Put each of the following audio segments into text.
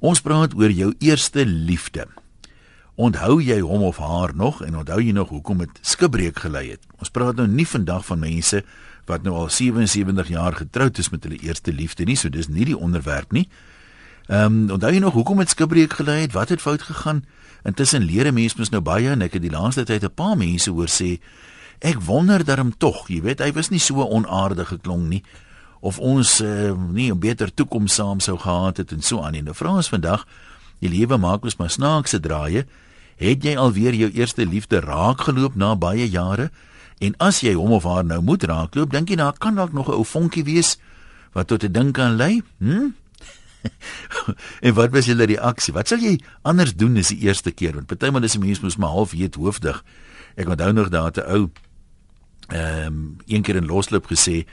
Ons praat oor jou eerste liefde. Onthou jy hom of haar nog en onthou jy nog hoekom dit skibreek gelei het? Ons praat nou nie vandag van mense wat nou al 77 jaar getroud is met hulle eerste liefde nie, so dis nie die onderwerp nie. Ehm um, onthou jy nog hoekom dit skibreek gelei het? Wat het fout gegaan? Intussen leer mense mos nou baie en ek het die laaste tyd 'n paar mense hoor sê ek wonder daarom tog, jy weet, hy was nie so onaardig geklong nie of ons uh, nie 'n beter toekoms saam sou gehad het en so aan nie. Nou vra ons vandag, die lewe maak ons maar snaakse draaie. Het jy alweer jou eerste liefde raakgeloop na baie jare? En as jy hom of haar nou moet raakloop, dink jy nou kan dalk nog 'n ou vonkie wees wat tot 'n ding kan lei? Hm? en wat was julle reaksie? Wat sal jy anders doen as die eerste keer? Want partymal is die mens mos maar half weet hoofdig. Ek onthou nog daar 'n ou ehm um, een keer in Losloop gesê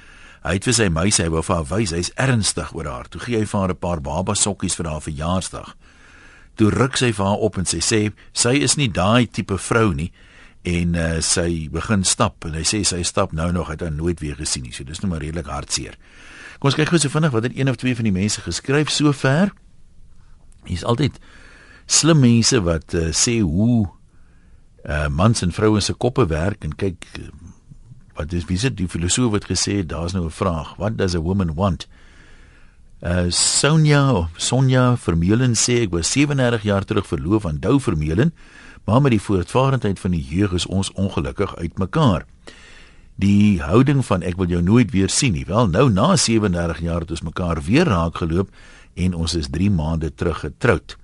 Hy het vir sy meisie wou vir haar wys hy's ernstig oor haar. Toe gee hy vir haar 'n paar baba sokkies vir haar verjaarsdag. Toe ruk sy vir haar op en sy sê sy is nie daai tipe vrou nie en uh, sy begin stap en hy sê sy stap nou nog het hy nooit weer gesien nie. So dis nou maar redelik hartseer. Kom ons kyk gou so vinnig wat het een of twee van die mense geskryf sover. Hier's altyd slim mense wat uh, sê hoe uh, mans en vrouens se koppe werk en kyk wat is wie se die filosoof het gesê daar's nou 'n vraag what does a woman want? Uh Sonja Sonja Vermeulen sê ek was 37 jaar terug verloof aan Dou Vermeulen maar met die voortvarendheid van die jeug is ons ongelukkig uitmekaar. Die houding van ek wil jou nooit weer sien nie. Wel nou na 37 jaar het ons mekaar weer raak geloop en ons is 3 maande terug getroud.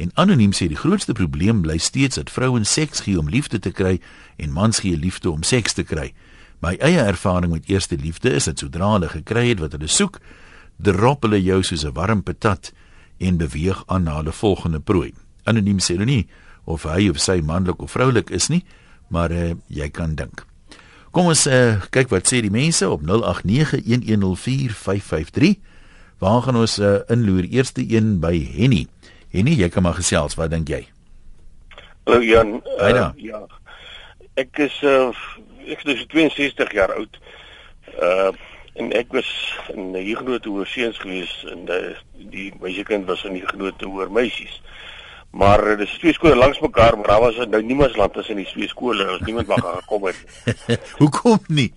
En anoniem sê die grootste probleem bly steeds dat vrouens seks gee om liefde te kry en mans gee liefde om seks te kry. My eie ervaring met eerste liefde is dat sodra hulle gekry het wat hulle soek, drop hulle jou soos 'n warm patat en beweeg aan na hulle volgende prooi. Anoniem sê hulle nie of hy of sy manlik of vroulik is nie, maar uh, jy kan dink. Kom ons uh, kyk wat sê die mense op 0891104553. Waar gaan ons uh, inloer? Eerste een by Henny. Henny, jy kan maar gesels, wat dink jy? Hallo Jan. Uh, ja. Ek is uh, ek is 62 jaar oud. Uh en ek was in die Huguenot oorseuns gewees en die, die meisiekind was in die Huguenot oor meisies. Maar uh, dis twee skole langs mekaar, maar daar was nou niemand land tussen die twee skole. Ons niemand mag gekom het. Hoekom nie?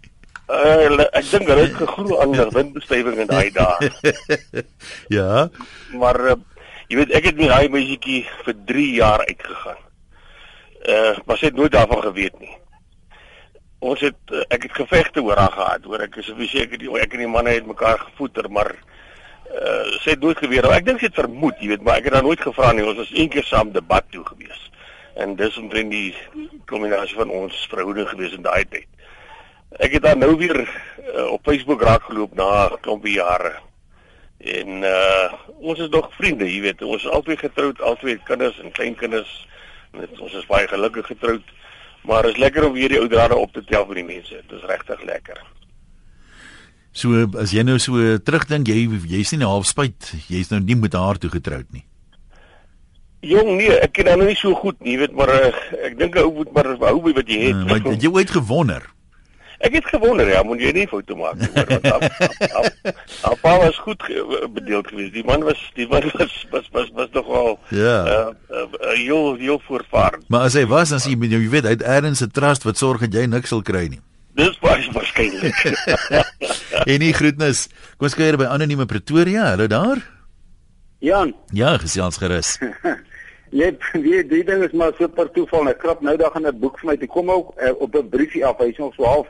Uh, ek dink hulle het geglo aan die windbestuiving in daai dae. ja. Maar uh, jy weet ek het met daai meisietjie vir 3 jaar uitgegaan. Uh maar sy het nooit daarvan geweet nie ons het eh, ek het gevegte oor haar gehad hoor. Ek is verseker die ek en die manne het mekaar gevoeter maar uh, sy het nooit geweet ek dink sy het vermoed jy weet maar ek het haar nooit gevra nie. Ons was eendag saam debat toe gewees. En dis omtrent die kombinasie van ons verhouding gewees in daai tyd. Ek het haar nou weer uh, op Facebook raak geloop na 'n klompie jare. En uh, ons is nog vriende jy weet. Ons is albei getroud albei kinders en kleinkinders. Ons is baie gelukkig getroud Maar is lekker om weer die ou drade op te tel vir die mense. Dit is regtig lekker. So as jy nou so terugdink, jy jy's nie half spyt, jy's nou nie met haar toe getroud nie. Jong nee, ek ken haar nou nie so goed nie, weet maar uh, ek dink 'n ou moet maar hou by wat jy het. Uh, wat jy ooit gewonder? Ek het gewonder ja, moet jy nie foto maak nie. Haar pa was goed bedeeld geweest. Die man was die man was was was was nog al ja. Uh, uh, heel heel voorvarend. Maar as hy was dan sien jy weet hy het eers 'n trust wat sorg dat jy niks sal kry nie. Dis baie waarskynlik. en nie groetnis. Kom ons kuier by anonieme Pretoria. Hallo daar. Jan. Ja, gesels gerus. Jy weet die ding is maar super toeval. Ek krap nou dag in 'n boek vir my te kom ook uh, op 'n briefie af. Hy's nog so half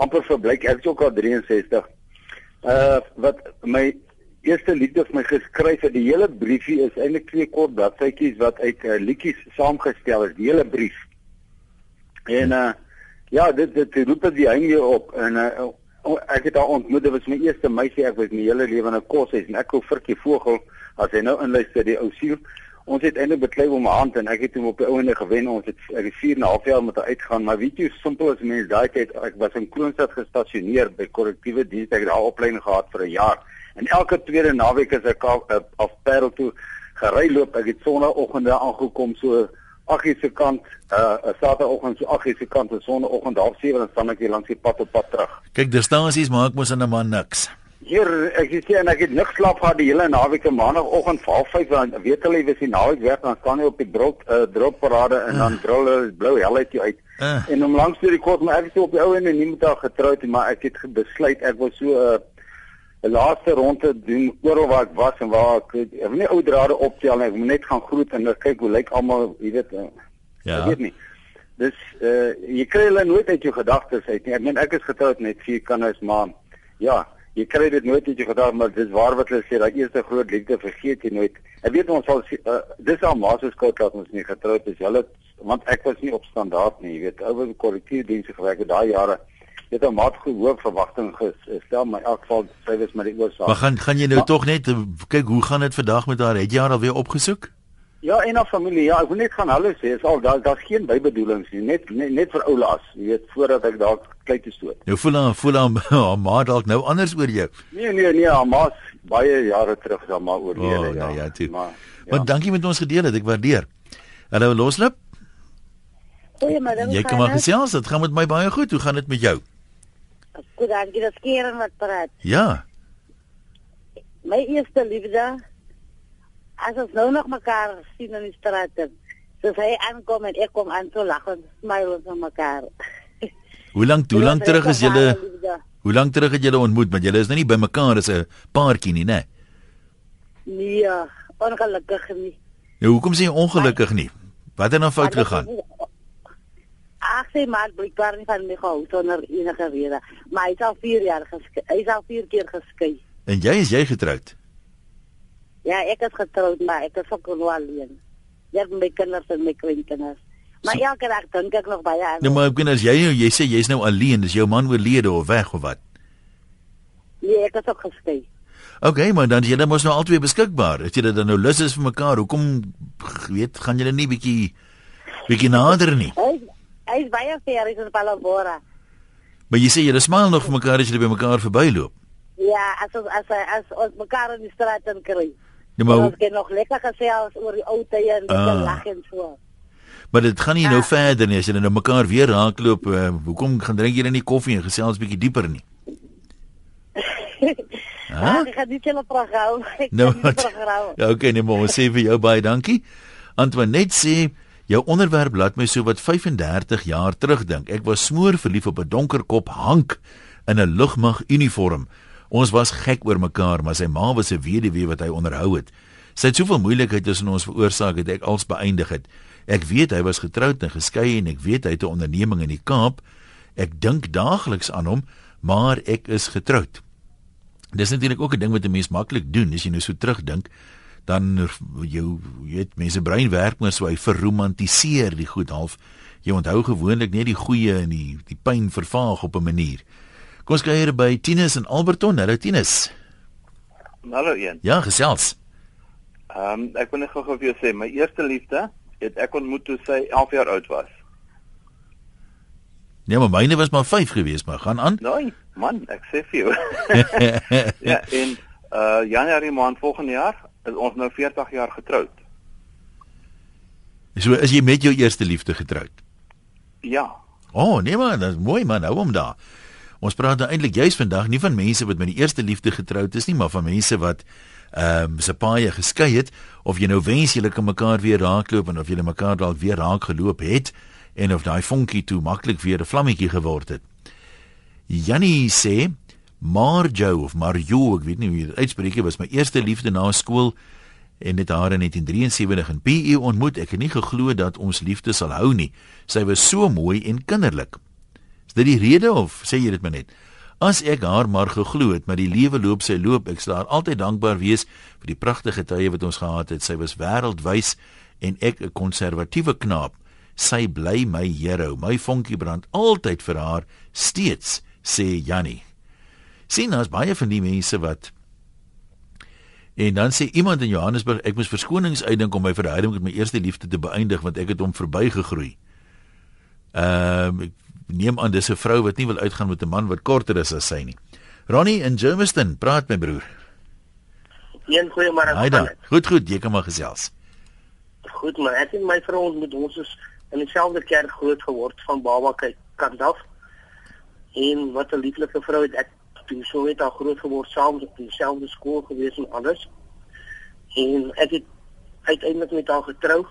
amper verblyk ek is ook al 63. Uh wat my eerste liedjie vir my geskryf het, die hele briefie is eintlik twee kort bladsytjies wat uit uh, liedjies saamgestel is, die hele brief. En uh ja, dit dit roep dit hang op en uh ek het haar ontmoet, dit was my eerste meisie ek was my hele lewe in 'n koshuis en ek wou virkie vogel as hy nou inluister die ou siel ons het eintlik beklei om 'n hand en ek het hom op die ouene gewen. Ons het ek het 4 en 'n half jaar met hom uitgaan maar weet jy hoe simpel as mense daai tyd? Ek was in Kroonstad gestasioneer by korrektiewe diens ek het daar opleiding gehad vir 'n jaar. En elke tweede naweek as ek af, af Parel toe gery loop. Ek het sonoggende aangekom so 8:00 se kant uh Saterdagoggend so 8:00 se kant en sonoggend half 7 dan staan ek hier langs die pad op pad terug. Kyk distansies maak mos in 'n man niks Hier, ek sê en ek het niks slaap gehad die hele naweek en maandagooggend vir 5 dan weet hulle wie se naweek weg dan staan hy op die drop uh, drop parade en dan drol hulle blou helheid uit. Uh. En om langs deur die kort maar ek so op die ou en nie met haar getroud nie, maar ek het besluit ek was so 'n uh, laaste ronde doen oral waar ek was en waar ek ek wil nie ou drade optel nie, ek moet net gaan groet en kyk hoe lyk almal, jy weet. Uh, Ja. Ek weet nie. Dis uh jy kry hulle nooit uit jou gedagtes uit nie. Ek meen ek is getroud met vier kinders, maar ja, jy kry dit nooit uit jou gedagtes, maar dis waar wat hulle sê, daai eerste groot liefde vergeet jy nooit. Ek weet ons sal uh, dis al maar se skuld dat ons nie getroud is. Hulle want ek was nie op standaard nie, jy weet. Ou was korrektiewe dienste gewerk het daai jare. Jy het 'n maat hoë verwagting gestel, maar in elk geval sy was met die oorsaak. Maar gaan gaan jy nou Maar- tog net uh, kyk hoe gaan dit vandag met haar? Het jy haar al weer opgesoek? Ja, en haar familie. Ja, ek wil net gaan hulle sê, is al daar daar's geen bybedoelings nie, net net, net vir oulaas, jy weet, voordat ek daar klei te stoot. Nou voel haar voel haar, haar ma dalk nou anders oor jou. Nee nee nee, haar ma's baie jare terug dan maar oorlede. O, ja, ja, toe. Maar Ja. Maar dankie met ons gedeel het, ek waardeer. Hallo Loslip, Goeiemiddag. jy kan maar gesels, dit gaan met my baie goed. Hoe gaan dit met jou? Goed, dankie. Dis Keren wat praat. Ja. My eerste liefde. As ons nou nog mekaar sien in die straat. Soos hy aankom en ek kom aan so lag en smile ons aan mekaar. Hoe lank hoe lank terug is julle Hoe lank terug het julle ontmoet? Want julle is nou nie by mekaar as 'n paartjie nie, né? Nee, ongelukkig nie. Nou hoekom sê jy ongelukkig nie? Wat het nou fout gegaan? Ag, sy maak blijkbaar nie van my gehou sonder enige rede. Maar hy is al 4 jaar geskei. Hy is al 4 keer geskei. En jy is jy getroud? Ja, ek is getroud, maar ek is ook nog alleen. Ek het my kinders en my kleinkinders. Maar So- elke dag dink ek nog baie aan. Nou maar ek ken as jy jy sê jy's nou alleen, is jou man oorlede of weg of wat? Nee, ek is ook geskei. OK, maar dan is julle mos nou albei beskikbaar. As julle dan nou lus is vir mekaar, hoekom weet gaan julle nie bietjie bietjie nader nie? Hy hy is baie ver is in Palabora. Maar jy sê julle smaal nog vir mekaar as julle by mekaar verbyloop. Ja, as ons as as ons mekaar in die straat en kry. Nee, maar ons kan nog lekker gesels oor die ou tye en Ah. lag en so. maar dit gaan nie nou Ja. verder nie as julle nou mekaar weer raakloop. Uh, hoekom gaan drink julle nie koffie en gesels bietjie dieper nie? Ah, ek gaan nie hulle program. Ek Nou, program. Ja, okay, nee, maar ons sê vir jou baie dankie. Antoinette sê jou onderwerp laat my so wat 35 jaar terugdink. Ek was smoor verlief op 'n donker kop Hank in 'n lugmag uniform. Ons was gek oor mekaar, maar sy ma was 'n weduwee wat hy onderhou het. Sy het soveel moeilikheid tussen ons veroorsaak het ek als beëindig het. Ek weet hy was getroud en geskei en ek weet hy het 'n onderneming in die Kaap. Ek dink daagliks aan hom, maar ek is getroud. Dis natuurlik ook 'n ding wat 'n mens maklik doen as jy nou so terugdink, dan jou weet mense brein werk maar so hy verromantiseer die goed half. Jy onthou gewoonlik net die goeie en die die pyn vervaag op 'n manier. Kom ons kuier by Tinus en Alberton. Hallo Tinus. Hallo een. Ja, gesels. Ehm um, ek wil net gou-gou vir jou sê, my eerste liefde het ek ontmoet toe sy 11 jaar oud was. Nee, maar myne was maar 5 gewees, maar gaan aan. Nee, man, ek sê vir jou. ja, en uh Januarie maand volgende jaar is ons nou 40 jaar getroud. so is jy met jou eerste liefde getroud. Ja. O, oh, nee man, dit is mooi man, hou hom daar. Ons praat nou eintlik juis vandag nie van mense wat met die eerste liefde getroud is nie, maar van mense wat ehm um, se paie geskei het of jy nou wens julle kan mekaar weer raakloop en of julle mekaar dalk weer raak geloop het en of daai vonkie toe maklik weer 'n vlammetjie geword het. Jannie sê Marjo of Marjo, ek weet nie hoe jy dit uitspreek nie, was my eerste liefde na skool en het haar in 1973 in PE ontmoet. Ek het nie geglo dat ons liefde sal hou nie. Sy was so mooi en kinderlik. Is dit die rede of sê jy dit maar net? As ek haar maar geglo het, maar die lewe loop sy loop, ek sal haar altyd dankbaar wees vir die pragtige tye wat ons gehad het. Sy was wêreldwys en ek 'n konservatiewe knaap. Sy bly my hero. My vonkie brand altyd vir haar steeds, sê Jannie. sien daar's baie van die mense wat En dan sê iemand in Johannesburg ek moes verskonings uitdink om my verhouding met my eerste liefde te beëindig want ek het hom verbygegroei. Ehm ek neem aan dis 'n vrou wat nie wil uitgaan met 'n man wat korter is as sy nie. Ronnie in Germiston, praat my broer. Een goeiemôre. Haai dan. Goed goed, jy kan maar gesels. Goed man, ek en my vrou ons met ons is in dieselfde kerk groot geword van baba kyk kant af. En wat 'n lieflike vrou het ek toe so het haar groot geword saam op dieselfde skool gewees en alles. En ek het uiteindelik met haar getrou.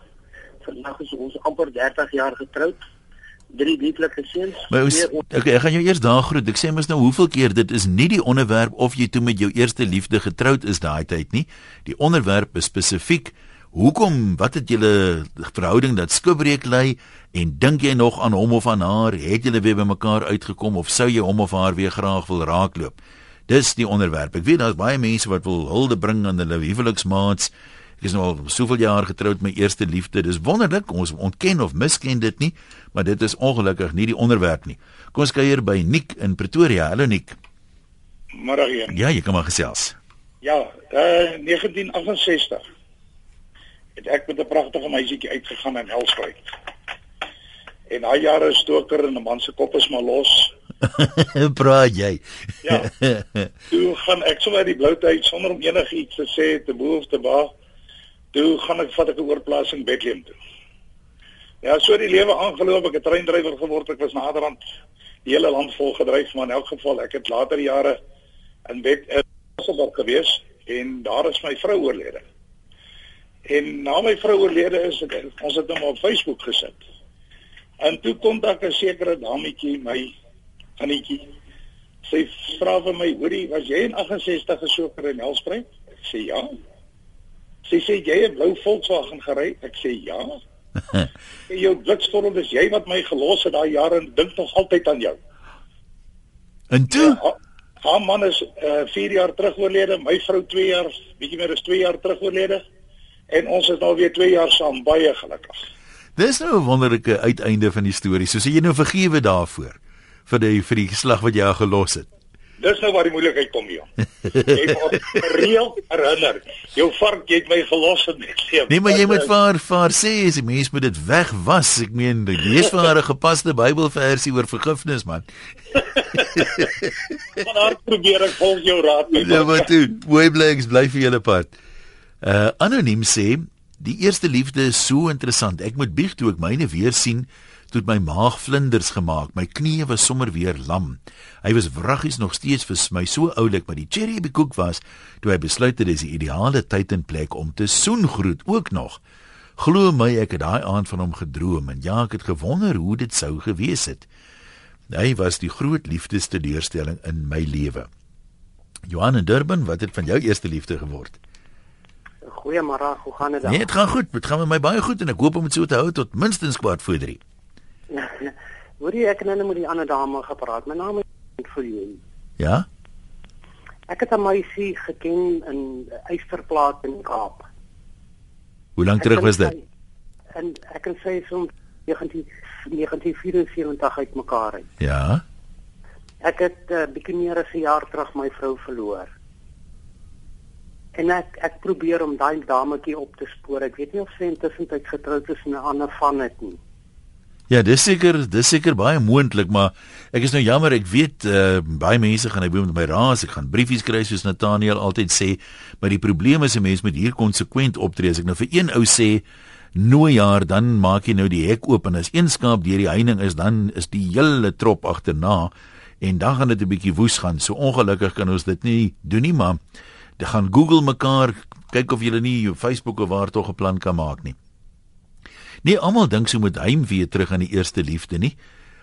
Vandag is ons amper 30 jaar getroud. Drie lieflike seuns. Maar ons, okay, ek gaan jou eers daar groet. Ek sê mos nou hoeveel keer dit is nie die onderwerp of jy toe met jou eerste liefde getroud is daai tyd nie. Die onderwerp is spesifiek Hoekom wat het julle verhouding dat skibreek lê en dink jy nog aan hom of aan haar? Het julle weer bymekaar uitgekom of sou jy hom of haar weer graag wil raakloop? Dis die onderwerp. Ek weet daar's baie mense wat wil hulde bring aan hulle huweliksmaats. Ek is nou al soveel jaar getroud met my eerste liefde. Dis wonderlik. Ons ontken of misken dit nie, maar dit is ongelukkig nie die onderwerp nie. Kom ons kuier by Nik in Pretoria. Hallo Nik. Môre. Ja, jy kan maar gesels. Ja, uh 1968 het ek met 'n pragtige meisietjie uitgegaan in Helspruit. En daai jare stoker en 'n man se kop is maar los. Praat jy? ja. Toe gaan ek sommer die blou tyd sonder om enigiets te sê te boef te ba. Toe gaan ek vat ek 'n oorplasing Bethlehem toe. Ja, so die lewe aangeloop, ek het treindrywer geword, ek was naderhand die hele land vol gedryf, maar in elk geval ek het later jare in Beth in Sosselburg gewees en daar is my vrou oorlede. En na my vrou oorlede is dit ons het hom op Facebook gesit. En toe kom daar 'n sekere dametjie my Annetjie. Sy vra vir my, "Hoorie, was jy in 68 gesoeker in Helspruit?" Ek sê, "Ja." Sy sê, "Jy het blou Volkswagen gery?" Ek sê, "Ja." En jou blikskorrel is jy wat my gelos het daai jare en dink nog altyd aan jou. En toe ja, haar man is uh, 4 jaar terug oorlede, my vrou 2 jaar, bietjie meer as 2 jaar terug oorlede en ons is nou weer 2 jaar saam baie gelukkig. Dis nou 'n wonderlike uiteinde van die storie. So sê jy nou vergewe daarvoor vir die vir die geslag wat jy gelos het. Dis nou waar die moeilikheid kom hier. Jy moet reël herinner. Jou vark het my gelos en net leef. Nee, maar jy moet vir vir sê as die mens moet dit wegwas. Ek meen, lees vir haar 'n gepaste Bybelversie oor vergifnis, man. Maar daar probeer ek volg jou raad. Ja, maar toe, mooi bly ek bly vir julle pad. Uh anoniem sê die eerste liefde is so interessant. Ek moet bieg toe ek myne weer sien, toe my maag vlinders gemaak. My knieë was sommer weer lam. Hy was wraggies nog steeds vir my so oulik, maar die cherry bekoek was toe hy besluit dit is die ideale tyd en plek om te soen groet ook nog. Glo my, ek het daai aand van hom gedroom en ja, ek het gewonder hoe dit sou gewees het. Hy was die groot liefdesteleurstelling in my lewe. Johan in Durban, wat het van jou eerste liefde geword? Goeiemôre, hoe gaan dit dan? Nee, dit gaan goed. Dit gaan met my baie goed en ek hoop om dit so te hou tot minstens kwart voor 3. Hoor jy ek het nou met die ander dame gepraat. My naam is Fulien. Ja? Ek het 'n meisie geken in Eysterplaas in Kaap. Hoe lank terug was dit? En ek kan sê so 19 1974 uit mekaar uit. Ja. Ek het 'n uh, bietjie meer as 'n jaar terug my vrou verloor. En ek ek probeer om daai dametjie op te spoor. Ek weet nie of sy intussen tyd getroud is en 'n ander van het nie. Ja, dis seker, dis seker baie moontlik, maar ek is nou jammer, ek weet uh, baie mense gaan boem met my raas, ek gaan briefies kry soos Nathaniel altyd sê, maar die probleem is 'n mens moet hier konsekwent optree. As ek nou vir een ou sê nooi jaar dan maak jy nou die hek oop en as een skaap deur die heining is dan is die hele trop agterna en dan gaan dit 'n bietjie woes gaan. So ongelukkig kan ons dit nie doen nie, maar Jy gaan Google mekaar kyk of jy nie op Facebook of waar tog 'n plan kan maak nie. Nee, almal dink so moet heimwee terug aan die eerste liefde nie.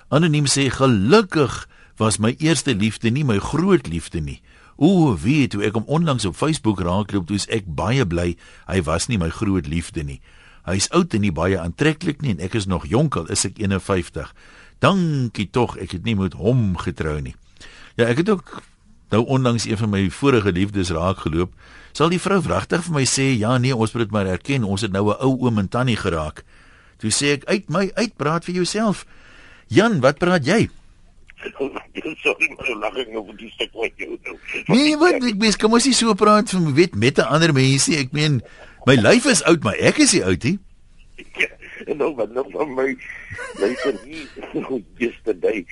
Anoniem sê gelukkig was my eerste liefde nie my groot liefde nie. O, weet hoe ek hom onlangs op Facebook raakloop, toe is ek baie bly hy was nie my groot liefde nie. Hy's oud en nie baie aantreklik nie en ek is nog jonk al is ek 51. Dankie tog, ek het nie met hom getrou nie. Ja, ek het ook nou onlangs een van my vorige liefdes raak geloop, sal die vrou wragtig vir my sê, "Ja nee, ons moet dit maar erken, ons het nou 'n ou oom en tannie geraak." Toe sê ek, "Uit my uitpraat vir jouself." Jan, wat praat jy? Sorry, maar lag ek nou vir die stuk wat jy nou. Nee, wat ek mens kom ons nie so praat van weet met 'n ander mense. Ek meen, my lyf is oud, maar ek is nie oud nie. En nou wat nog van my luister hier yesterday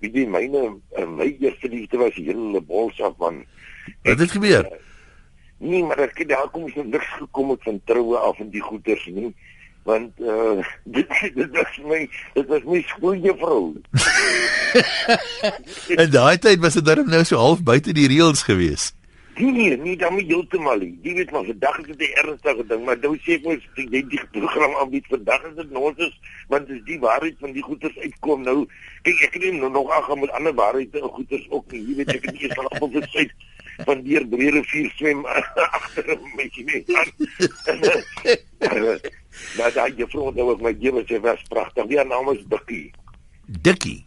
weet jy myne eh, my eerste liefde was 'n bolsaf man. Wat het gebeur? Nee, maar ek het daar kom ons niks gekom het van troue af en die goeders nie. Want uh, dit dit is my dit was my skooljuffrou. en daai tyd was dit darm nou so half buite die reëls gewees. Nee, nie dan moet heeltemal nie. Jy weet maar vandag is dit 'n ernstige ding, maar nou sê ek mos jy die program aanbied vandag is dit nonsens want dis die waarheid van die goeters uitkom nou. Kyk ek het nie nou nog aangaan met ander waarhede en goeters ook nie. Jy weet ek het nie eens van die syd van deur breë rivier swem agter 'n bietjie nie. Maar daai juffrou nou ook my lewe sê was pragtig. Die naam is Bikkie. Dikkie.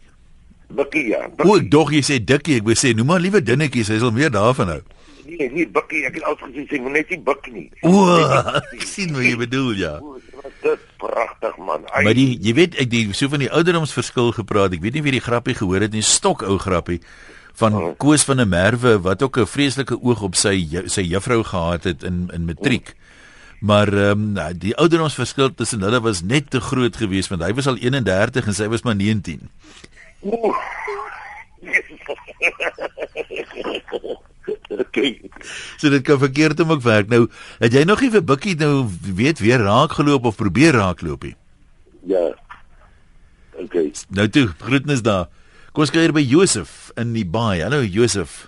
Bikkie ja. O, dog jy sê Dikkie, ek wou sê noem maar liewe Dinnetjie, sy sal meer daarvan hou. Nee, nie Bikkie, ek het al gesê sy moet net nie Bik nie. O, ek sien wat jy bedoel ja. O, dit pragtig man. Ai. Maar die jy weet ek die so van die ouderdomsverskil gepraat. Ek weet nie wie die grappie gehoor het nie, stok ou grappie van oh. Koos van der Merwe wat ook 'n vreeslike oog op sy sy juffrou gehad het in in matriek. Oh. Maar ehm um, die ouderdomsverskil tussen hulle was net te groot geweest want hy was al 31 en sy was maar 19. Ooh. okay. So dit kan verkeerd om ook werk. Nou, het jy nog nie vir Bikkie nou weet weer raak geloop of probeer raakloop nie? Ja. Okay. Nou toe, groetnis daar. Kom ons kyk hier by Josef in die baai. Hallo Josef.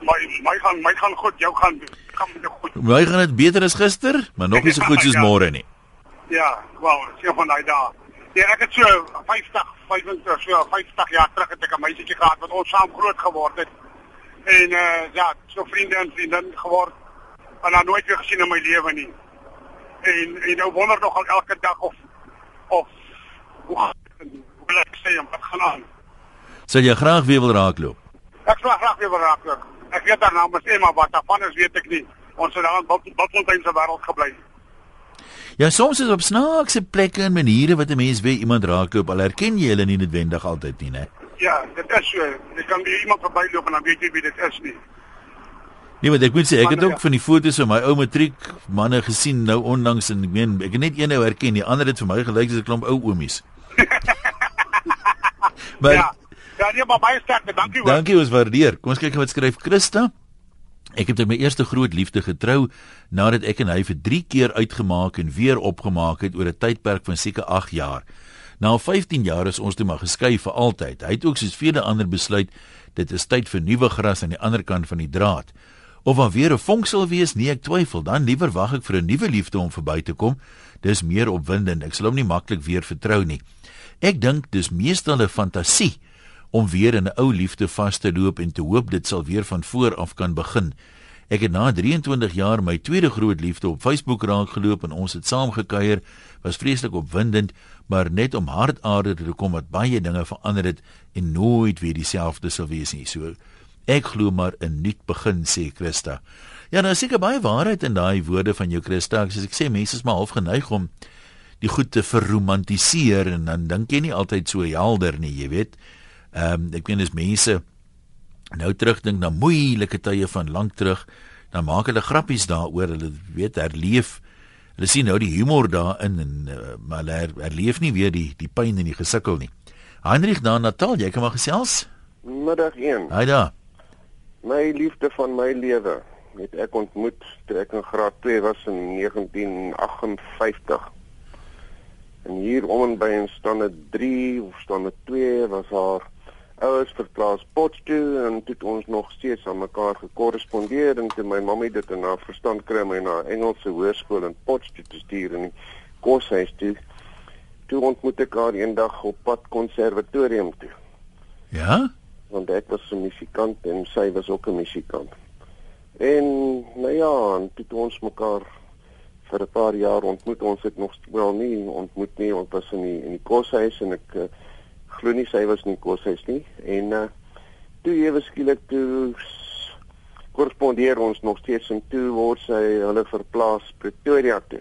My my gaan my gaan goed, jou gaan gaan jou goed. My gaan dit beter as gister, maar nog nie so goed soos ja. môre nie. Ja, wel, sien van daai daai. Ja, ek het so 50, 25, so 50 jaar terug het ek 'n meisietjie gehad wat ons saam groot geword het. En eh uh, ja, so vriende en vriendin geword. En dan nooit weer gesien in my lewe nie. En en nou wonder nog al elke dag of of hoe hoe ek sê wat gaan aan. Sal jy graag weer wil raakloop? Ek sal graag weer wil raakloop. Ek weet haar naam is Emma, wat daarvan is weet ek nie. Ons het daar in Botfontein se wêreld gebly. Ja, soms is op snaakse plekke en maniere wat 'n mens weet iemand raakloop, al herken jy hulle nie noodwendig altyd nie, né? Ja, dit is so. Jy kan by iemand verbyloop en dan weet jy wie dit is nie. Nee, maar ek moet sê ek het ook van die foto's van my ou matriek manne gesien nou onlangs en ek meen ek het net een nou herken, die ander het vir my gelyk soos 'n klomp ou oomies. maar ja. Ja, nee, maar baie sterk, dankie hoor. Dankie, ons waardeer. Kom ons kyk wat skryf Christa. Ek het my eerste groot liefde getrou nadat ek en hy vir 3 keer uitgemaak en weer opgemaak het oor 'n tydperk van seker 8 jaar. Na 15 jaar is ons toe maar geskei vir altyd. Hy het ook soos vele ander besluit dit is tyd vir nuwe gras aan die ander kant van die draad. Of daar weer 'n vonk sal wees, nee, ek twyfel. Dan liewer wag ek vir 'n nuwe liefde om verby te kom. Dis meer opwindend. Ek sal hom nie maklik weer vertrou nie. Ek dink dis meestal 'n fantasie om weer in 'n ou liefde vas te loop en te hoop dit sal weer van voor af kan begin. Ek het na 23 jaar my tweede groot liefde op Facebook raak geloop en ons het saam gekuier. Was vreeslik opwindend, maar net om hartaarde te kom wat baie dinge verander het en nooit weer dieselfde sou wees nie. So ek glo maar 'n nuut begin sê Christa. Ja, nou seker baie waarheid in daai woorde van jou Christa. Soos ek sê, mense is maar half geneig om die goed te verromantiseer en dan dink jy nie altyd so helder nie, jy weet. Ehm um, ek weet dis mense nou terugdink na moeilike tye van lank terug, dan maak hulle grappies daaroor, hulle weet herleef. Hulle sien nou die humor daarin en uh, maar hulle herleef nie weer die die pyn en die gesukkel nie. Heinrich na Natal, jy kan maar gesels. Middag 1. Haai daar. My liefde van my lewe het ek ontmoet toe ek in graad 2 was in 1958. En hier om en by in stande 3 of stande 2 was haar ouers verplaas Potchefstroom en dit ons nog steeds aan mekaar gekorrespondeer en toe my mamma dit in haar verstand kry my na Engelse hoërskool in Potchefstroom te stuur en koshuis toe. Toe ontmoet ek haar eendag op pad konservatorium toe. Ja? Want ek was 'n musikant en sy was ook 'n musikant. En nou ja, en toe ons mekaar vir 'n paar jaar ontmoet, ons het nog wel nie ontmoet nie, ons was in die in die koshuis en ek uh, glo nie sy was nie koshuis nie en uh toe ewe skielik toe korrespondeer ons nog steeds en toe word sy hulle verplaas Pretoria toe.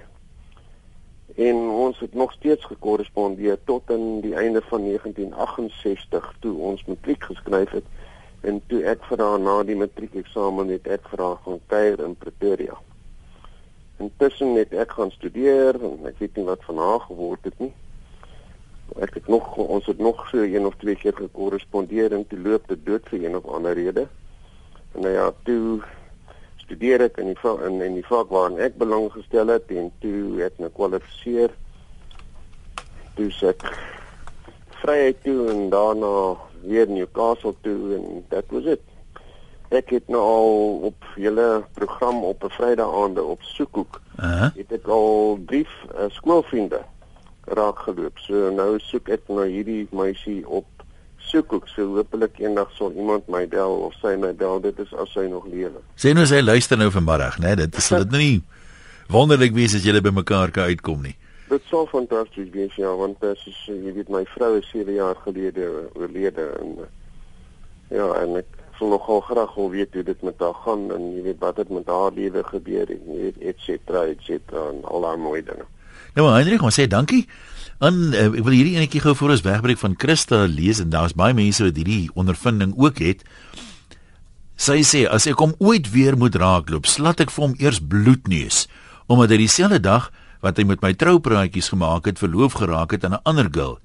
En ons het nog steeds gekorrespondeer tot in die einde van 1968 toe ons matriek geskryf het en toe ek vir haar na die matriekeksamen het ek vir haar gaan kuier in Pretoria. Intussen het ek gaan studeer en ek weet nie wat van haar geword het nie ek het nog ons het nog so een of twee keer gekorrespondeer en toe loop dit dood vir een of ander rede. En nou ja, toe studeer ek in die in in die vak waarin ek belang gestel het en toe het ek kwalifiseer toe se ek vryheid toe en daarna weer Newcastle toe en dit was dit. Ek het nou al op julle program op 'n Vrydag aande op Soekhoek. Uh -huh. Het ek al drie uh, skoolvriende raak geloop. So nou soek ek nou hierdie meisie op Soekhoek. So hopelik eendag sal iemand my bel of sy my bel. Dit is as sy nog lewe. Sê nou sy luister nou vanmiddag, né? Nee, dit is dit nou nie wonderlik wees as julle by mekaar kan uitkom nie. Dit sou fantasties wees ja, want dit is jy weet my vrou is 7 jaar gelede oorlede en uh, ja, en ek sou nogal graag wil weet hoe dit met haar gaan en jy weet wat het met haar lewe gebeur en jy weet et cetera et cetera en al daai mooi dinge. Nou Hendrik, ons sê dankie. En uh, ek wil hierdie enetjie gou voor ons wegbreek van Christa lees en daar's baie mense wat hierdie ondervinding ook het. Sy sê as ek hom ooit weer moet raakloop, slat ek vir hom eers bloedneus omdat hy dieselfde dag wat hy met my troupraatjies gemaak het, verloof geraak het aan 'n ander girl.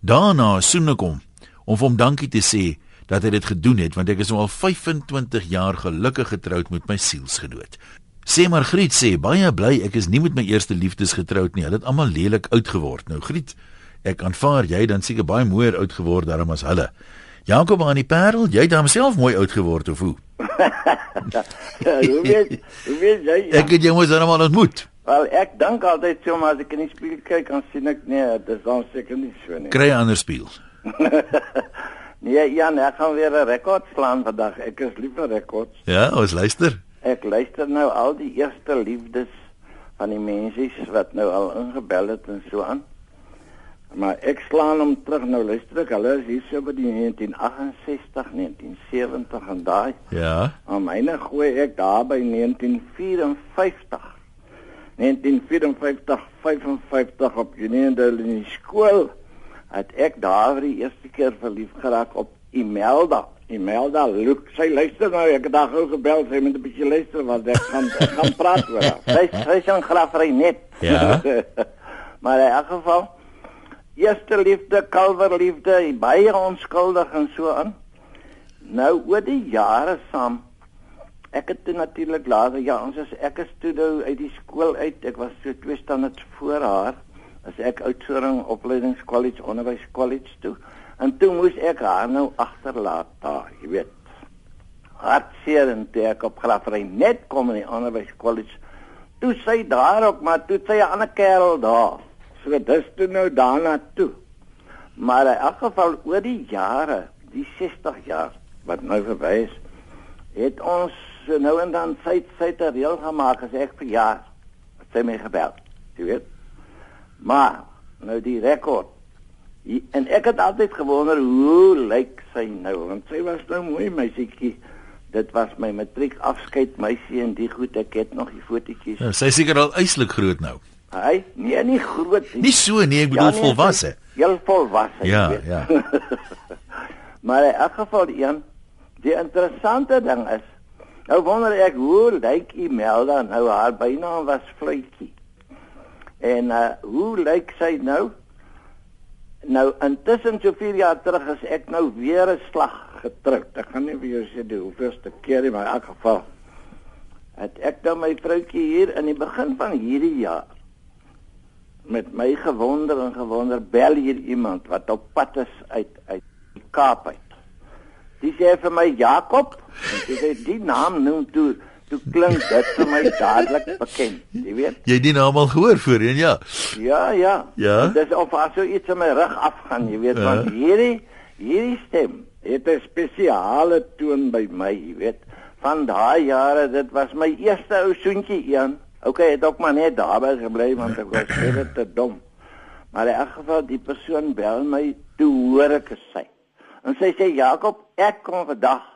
Daarna soen ek hom om vir hom dankie te sê dat hy dit gedoen het want ek is nou al 25 jaar gelukkig getroud met my sielsgenoot. Sê maar Griet sê baie bly ek is nie met my eerste liefdes getroud nie. Hulle het almal lelik oud geword. Nou Griet, ek aanvaar jy dan seker baie mooier oud geword daarom as hulle. Jakob aan die Parel, jy het homself mooi oud geword of hoe? ja, hoe weet, hoe weet jy? Ja. Ek het jou mos almal ontmoet. Wel, ek dink altyd so maar as ek in die spieël kyk, dan sien ek nee, dit is dan seker nie so nie. Kry 'n ander spieël. nee, Jan, ek gaan weer 'n rekord slaan vandag. Ek is lief vir rekords. Ja, ons luister. Ek luister nou al die eerste liefdes van die mense wat nou al ingebel het en so aan. Maar ek slaan hom terug nou luister ek hulle is hier so by die 1968, 1970 en daai. Ja. Maar myne gooi ek daar by 1954. 1954, 55 op Junendale in die skool het ek daar vir die eerste keer verlief geraak op Imelda. Imelda, look, sy luister nou, ek het daar gou gebel, sy moet 'n bietjie luister want ek gaan ek gaan praat oor haar. Sy sy is 'n grafry net. Ja. maar in elk geval eerste liefde, kalverliefde, baie onskuldig en so aan. Nou oor die jare saam Ek het toe natuurlik later ja, ons is ek is toe nou uit die skool uit. Ek was so twee standaards voor haar as ek Oudtshoorn Opleidingskollege Onderwyskollege toe. En toe moes ek haar nou agterlaat daar, jy weet. Hartseer en toe ek op Graafrein net kom in die Onderwyskollege. Toe sy daar ook, maar toe sy 'n ander kerel daar. So dis toe nou daarna toe. Maar in elk geval oor die jare, die 60 jaar wat nou verby is, het ons so nou en dan sy sy 'n reël gemaak as ek verjaar, het sy my gebel. Jy weet. Maar nou die rekord. En ek het altyd gewonder hoe lyk sy nou? Want sy was nou mooi meisietjie. Dit was my matriek afskeid meisie en die goed ek het nog die fotootjies. Ja, sy seker al uitslik groot nou. Hy, nee, nie groot nie. Nie so nie, ek bedoel ja, nee, volwasse. Heel volwasse. Ja, ja. maar in elk geval een die interessante ding is nou wonder ek hoe lyk Imelda nou haar bynaam was Fluitjie. En uh hoe lyk sy nou? Nou intussen so 4 jaar terug is ek nou weer 'n slag getrek. Ek gaan nie vir jou sê die hoeveelste keer nie, maar in elk geval het ek nou my vroutjie hier in die begin van hierdie jaar met my gewonder en gewonder bel hier iemand wat op pad is uit uit die Kaap uit. Dis sê vir my Jakob, en dis die naam noem toe toe klink dit vir my dadelik bekend, jy weet. Jy het die naam al gehoor voorheen, ja. Ja, ja. Ja. Dis of as so iets in my rug afgaan, jy weet, ja. want hierdie hierdie stem het 'n spesiale toon by my, jy weet. Van daai jare, dit was my eerste ou soentjie een. Okay, het ook maar net daarby gebly want ek was baie te dom. Maar in elk geval die persoon bel my toe hoor ek sy. En sy sê Jakob, ek kom vandag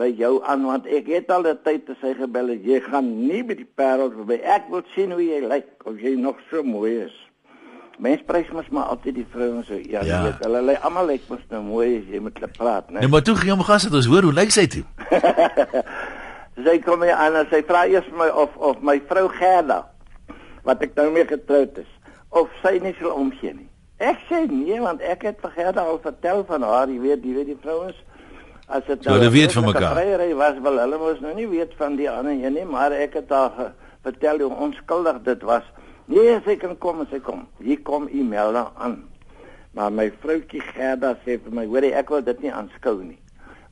by jou aan want ek het al 'n tyd te sy gebel het jy gaan nie by die parel verby. Ek wil sien hoe jy lyk of jy nog so mooi is. Mens prys mos maar altyd die vrouens so ja, ja. weet hulle lê almal lyk mos nou mooi as jy met hulle praat, né? Nee, maar toe gee hom gas het ons hoor hoe lyk sy toe. sy kom hier aan en sy vra eers my of of my vrou Gerda wat ek nou mee getroud is of sy nie sal omgee nie. Ek sê nee want ek het vir Gerda al vertel van haar, jy weet, jy weet die vrouens as dit nou so, weet van mekaar. Vryheid was wel hulle mos nou nie weet van die ander een nie, maar ek het haar vertel hoe onskuldig dit was. Nee, sy kan kom, sy kom. Hier kom Imelda aan. Maar my vroutjie Gerda sê vir my, hoorie, ek wil dit nie aanskou nie.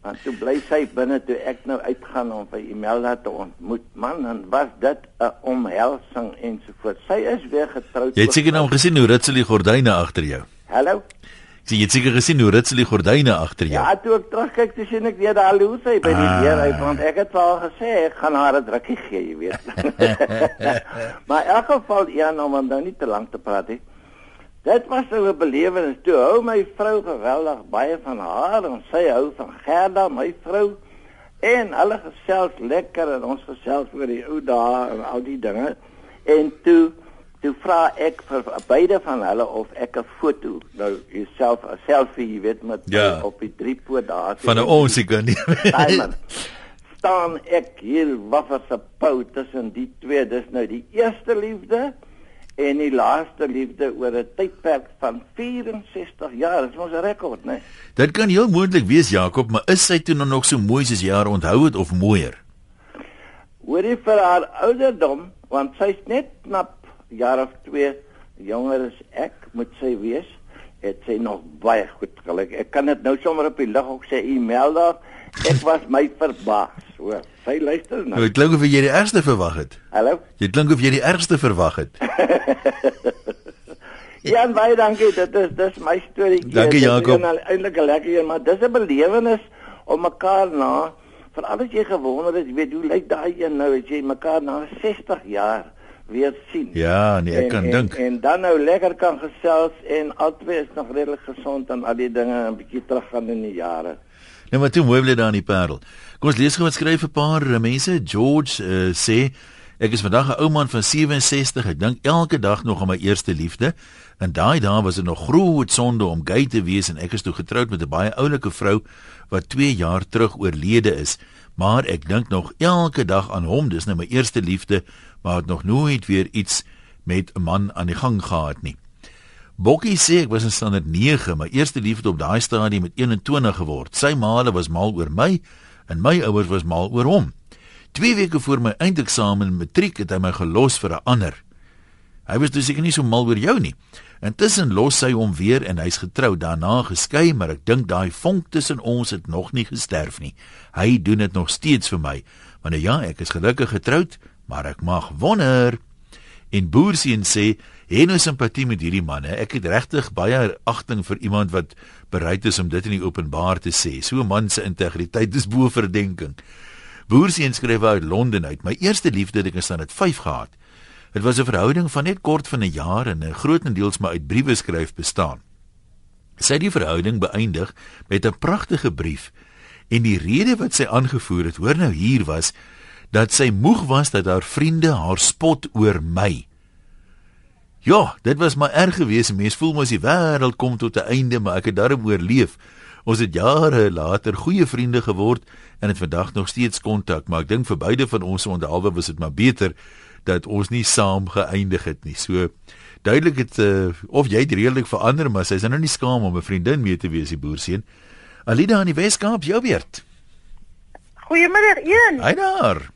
Want toe bly sy binne toe ek nou uitgaan om vir Imelda te ontmoet. Man, en was dit 'n omhelsing ensovoorts. Sy is weer getroud. Jy het seker nou gesien hoe ritsel die gordyne agter jou. Hallo. Sien jy seker gesien hoe ritsel die gordyne agter jou. Ja, toe ek terugkyk, toe sien ek weer daai sy by die deur uit want ek het al gesê ek gaan haar 'n drukkie gee, jy weet. maar in elk geval nou om dan nie te lank te praat nie. Dit was nou 'n belewenis. Toe hou my vrou geweldig baie van haar en sy hou van Gerda, my vrou. En hulle gesels lekker en ons gesels oor die ou dae en al die dinge. En toe toe vra ek vir beide van hulle of ek 'n foto nou jouself 'n selfie, jy weet, met ja. op die driepoot daar. Van 'n ons ek kan nie. staan ek hier waffer se pou tussen die twee. Dis nou die eerste liefde en die laaste liefde oor 'n tydperk van 64 jaar. Dit is mos 'n rekord, né? Nee? Dit kan heel moontlik wees Jakob, maar is sy toe nog so mooi soos haar onthou het of mooier? Hoorie vir haar ouderdom, want sy's net knap jaar of 2 jonger as ek, moet sy wees. Het sy nog baie goed geluk. Ek kan dit nou sommer op die lig ook sê, Imelda, ek was my verbaas, hoor. Sy luister nou. Dit klink of jy die ergste verwag het. Hallo. Jy klink of jy die ergste verwag het. ja, baie dankie. Dit is dis my storie. Dankie Jakob. Eintlik 'n lekker een, maar dis 'n belewenis om mekaar na veral as jy gewonder het, jy weet hoe lyk daai een nou as jy mekaar na 60 jaar weer sien. Ja, nee, ek kan en, dink. En, en dan nou lekker kan gesels en albei is nog redelik gesond en al die dinge 'n bietjie teruggaan in die jare. Nee, maar toe mooi bly daar in die Parel. Kom ons lees gou wat skryf 'n paar eh, mense. George uh, sê ek is vandag 'n ou man van 67. Ek dink elke dag nog aan my eerste liefde. En daai dae was dit nog groot sonde om gay te wees en ek is toe getroud met 'n baie oulike vrou wat 2 jaar terug oorlede is. Maar ek dink nog elke dag aan hom. Dis nou my eerste liefde, maar het nog nooit weer iets met 'n man aan die gang gehad nie. Bokkie sê ek was in standaard 9, my eerste liefde op daai stadium met 21 geword. Sy maale was mal oor my en my ouers was mal oor hom. 2 weke voor my eindeksamen in matriek het hy my gelos vir 'n ander. Hy was dus seker nie so mal oor jou nie. Intussen los sy hom weer en hy's getrou, daarna geskei, maar ek dink daai vonk tussen ons het nog nie gesterf nie. Hy doen dit nog steeds vir my. Want ja, ek is gelukkig getroud, maar ek mag wonder. En Boersien sê, "Hê nou simpatie met hierdie man, hè. Ek het regtig baie agting vir iemand wat bereid is om dit in die openbaar te sê. So 'n man se integriteit is bo verdenking." Boersien skryf uit Londen uit. My eerste liefde het ek in standaard 5 gehad. Dit was 'n verhouding van net kort van 'n jaar en 'n grootendeels maar uit briewe skryf bestaan. Sy het die verhouding beëindig met 'n pragtige brief en die rede wat sy aangevoer het, hoor nou hier was dat sy moeg was dat haar vriende haar spot oor my. Ja, dit was maar erg geweest. Mense voel mos die wêreld kom tot 'n einde, maar ek het daarom oorleef. Ons het jare later goeie vriende geword en het vandag nog steeds kontak, maar ek dink vir beide van ons onderhalwe was dit maar beter dat ons nie saam geëindig het nie. So duidelik het uh, of jy het redelik verander, maar sy is nou nie skaam om 'n vriendin mee te wees, die boerseun. Alida aan die Weskaap, jou beurt. Goeiemiddag, een. Hy daar.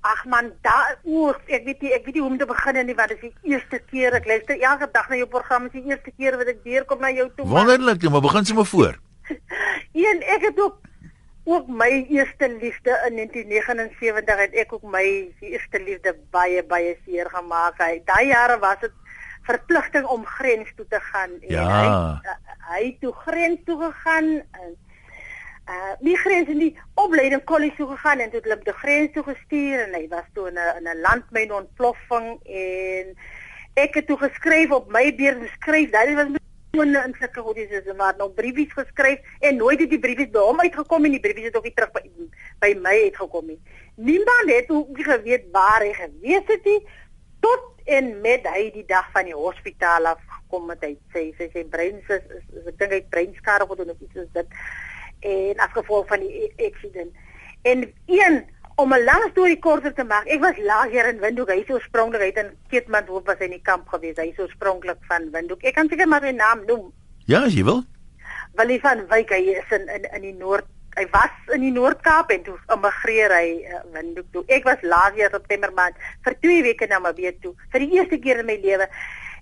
Ag man, daar oor, ek weet nie, ek weet nie hoe om te begin nie, want dit is die eerste keer ek luister elke dag na jou program, is die eerste keer wat ek weer kom na jou toe. Wonderlik, maar begin sommer voor. een, ek het ook ook my eerste liefde in 1979 het ek ook my eerste liefde baie baie seer gemaak. Hy daai jare was dit verpligting om grens toe te gaan en ja. hy hy toe grens toe gegaan en uh die grens in die opleiding kollege toe gegaan en toe hulle die grens toe gestuur en hy was toe in 'n in 'n landmyn ontploffing en ek het toe geskryf op my beurt geskryf dat dit was toen in sulke hodies is maar nou briefies geskryf en nooit het die briefies by hom uitgekom en die briefies het ook nie terug by by my uitgekom nie. Niemand het ook nie geweet waar hy gewees het nie tot en met hy die dag van die hospitaal af gekom het hy sê sy sy brein is, is, is ek dink hy breinskade gedoen of iets soos dit en as gevolg van die accident. En een om 'n lang storie korter te maak, ek was lager in Windhoek. Hy is oorspronklik uit in Keetmanshoop was hy in die kamp gewees. Hy is oorspronklik van Windhoek. Ek kan seker maar sy naam noem. Ja, as jy wil. Willie van Wyk, hy is in in in die Noord hy was in die Noord-Kaap en toe immigreer hy uh, Windhoek toe. Ek was laas jaar September maand vir 2 weke na Mbeet toe vir die eerste keer in my lewe.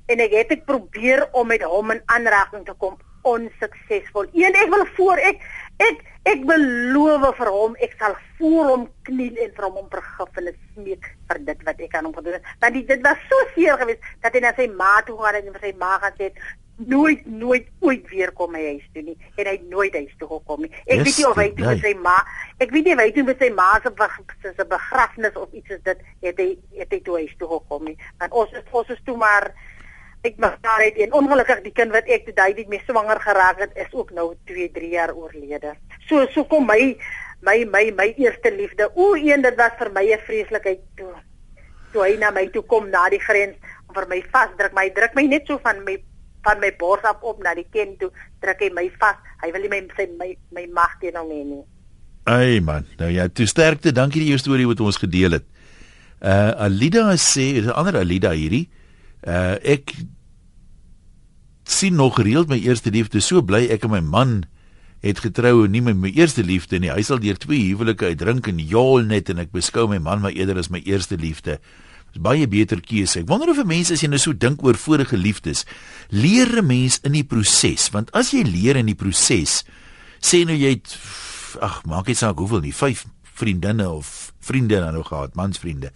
en ek het ek probeer om met hom in aanraking te kom onsuksesvol. Een ek wil voor ek ek ek beloof vir hom ek sal voor hom kniel en vir hom om vergifnis smeek vir dit wat ek aan hom gedoen het. Want dit, dit was so seer geweest dat hy na sy ma toe gaan en vir sy ma gesê het nooit nooit ooit weer kom hy huis toe nie en hy nooit huis toe gekom nie. Ek yes, weet nie of hy toe met sy ma, ek weet nie of hy toe met sy ma se se begrafnis of iets is dit het hy het hy toe huis toe gekom nie. Want ons is ons is toe maar ek mekaar het en ongelukkig die kind wat ek toe daai mee swanger geraak het is ook nou 2 3 jaar oorlede. So so kom my my my my eerste liefde. O, een dit was vir my 'n vreeslikheid toe. Toe hy na my toe kom na die grens om vir my vasdruk, my druk my net so van my van my bors af op na die kind toe, druk hy my vas. Hy wil nie my sy my my mag teen hom hê nie. Ai man, nou ja, toe sterkte. Dankie die jou storie wat ons gedeel het. Uh Alida sê, 'n ander Alida hierdie. Uh ek sien nog gereeld my eerste liefde. So bly ek en my man het getrou en nie met my eerste liefde nie. Hy sal deur twee huwelike uitdrink en jol net en ek beskou my man maar eerder as my eerste liefde is baie beter keuse. Ek wonder of mense as jy nou so dink oor vorige liefdes, leer 'n mens in die proses, want as jy leer in die proses, sê nou jy het ag, maak dit saak hoeveel nie, 5 vriendinne of vriende nou gehad, mansvriende.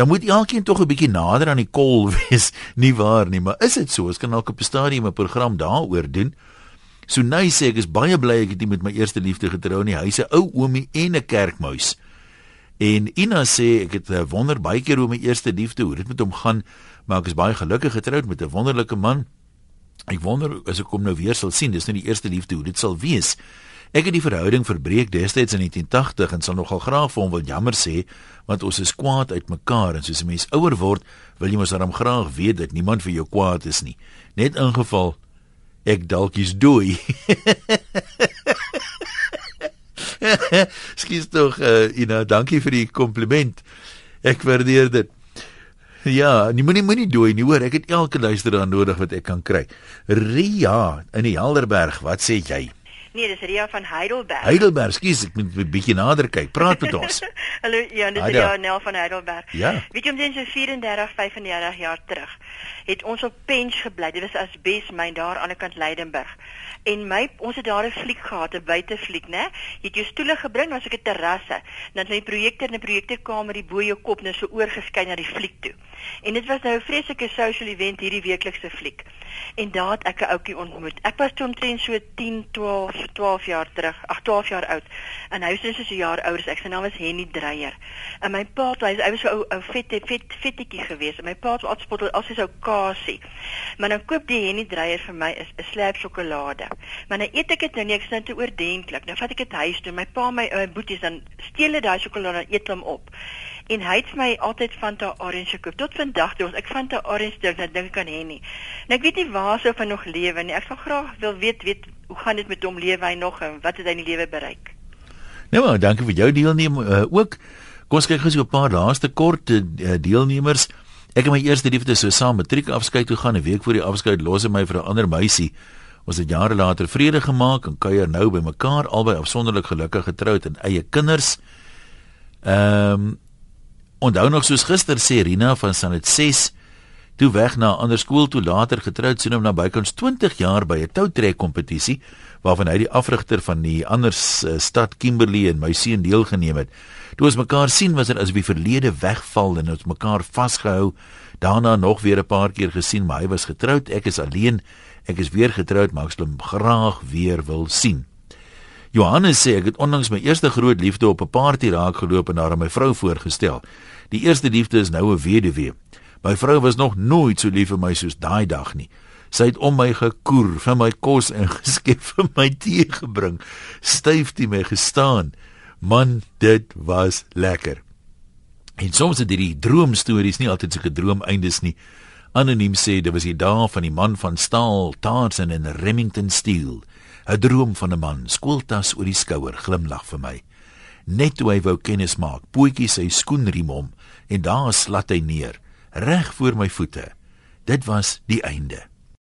Dan moet elkeen tog 'n bietjie nader aan die kol wees, nie waar nie, maar is dit so? Ons kan dalk op 'n stadium 'n program daaroor doen. So nou sê ek is baie bly ek het met my eerste liefde getrou nie. Hy's 'n ou oomie en 'n kerkmuis. En Ina sê ek het wonder baie keer oor my eerste liefde, hoe dit met hom gaan, maar ek is baie gelukkig getroud met 'n wonderlike man. Ek wonder as ek hom nou weer sal sien, dis nou die eerste liefde hoe dit sal wees. Ek het die verhouding verbreek destyds in 1980 en sal nogal graag vir hom wil jammer sê want ons is kwaad uitmekaar en soos 'n mens ouer word, wil jy mos dan graag weet dat niemand vir jou kwaad is nie. Net in geval ek dalk is dooi. Skus tog uh, Ina, dankie vir die kompliment. Ek waardeer dit. Ja, nie moenie moenie dooi nie hoor, ek het elke luisteraar nodig wat ek kan kry. Ria in die Helderberg, wat sê jy? Nee, dis Ria van Heidelberg. Heidelberg, skus, ek moet 'n bietjie nader kyk. Praat met ons. Hallo, ja, dis Ria Nel van Heidelberg. Ja. Weet jy omtrent so 34, 35 jaar terug het ons op Pens gebly. Dit was as Bes myn daar aan die kant Leidenburg. En my ons het daar 'n fliek gehad, 'n buitefliek, né? Jy het jou stoele gebring, was ek 'n terrasse. Dan het my projekteur in 'n projekteurkamer die bo jou kop net so oorgeskyn na die fliek toe. En dit was nou 'n vreeslike social event hierdie weeklikse fliek. En daar het ek 'n ouetjie ontmoet. Ek was toe omtrent so 10, 12, 12 jaar terug, ag 12 jaar oud. En hy was so 'n jaar ouer as ek. Sy naam was Henny Dreyer. En my pa, hy, hy was so ou ou vet vet vettetjie geweest. En my pa het altyd as hy sou kasie. Maar dan koop die Henny Dreyer vir my 'n slab sjokolade. Maar nou eet ek dit nou nie, ek sien dit oordentlik. Nou vat ek dit huis toe. My pa my my boeties dan steel hy daai sjokolade en eet hom op en hy het my altyd Fanta Orange gekoop. Tot vandag toe ons ek Fanta Orange drink, dan dink ek aan Henny. Nou ek weet nie waar sou van nog lewe nie. Ek sal graag wil weet weet hoe gaan dit met hom lewe hy nog en wat het hy in die lewe bereik? Nou maar, dankie vir jou deelneem uh, ook. Kom ons kyk gou so 'n paar laaste kort uh, deelnemers. Ek het my eerste liefde so saam matriek afskeid toe gaan 'n week voor die afskeid los hy my vir 'n ander meisie. Ons het jare later vrede gemaak en kuier nou by mekaar albei afsonderlik gelukkig getroud en eie kinders. Ehm um, Onthou nog soos gister sê Rina van Sanet 6 toe weg na 'n ander skool toe later getroud sien hom na bykans 20 jaar by 'n toutrek kompetisie waarvan hy die afrigter van die ander uh, stad Kimberley en my seun deelgeneem het. Toe ons mekaar sien was dit asof die verlede wegval en ons mekaar vasgehou. Daarna nog weer 'n paar keer gesien, maar hy was getroud, ek is alleen. Ek is weer getroud, maar ek sal hom graag weer wil sien. Johannes sê ek het onlangs my eerste groot liefde op 'n party raak geloop en haar aan my vrou voorgestel. Die eerste liefde is nou 'n weduwee. My vrou was nog nooit so lief vir my soos daai dag nie. Sy het om my gekoer, vir my kos en geskep vir my tee gebring, styf die my gestaan. Man, dit was lekker. En soms het hierdie droomstories nie altyd so gedroomeindes nie. Anoniem sê dit was die dae van die man van staal, Tarzan en Remington Steel. 'n droom van 'n man, skooltas oor die skouer, glimlag vir my. Net toe hy wou kennis maak, pootjie sy skoenriem om en daar slat hy neer, reg voor my voete. Dit was die einde.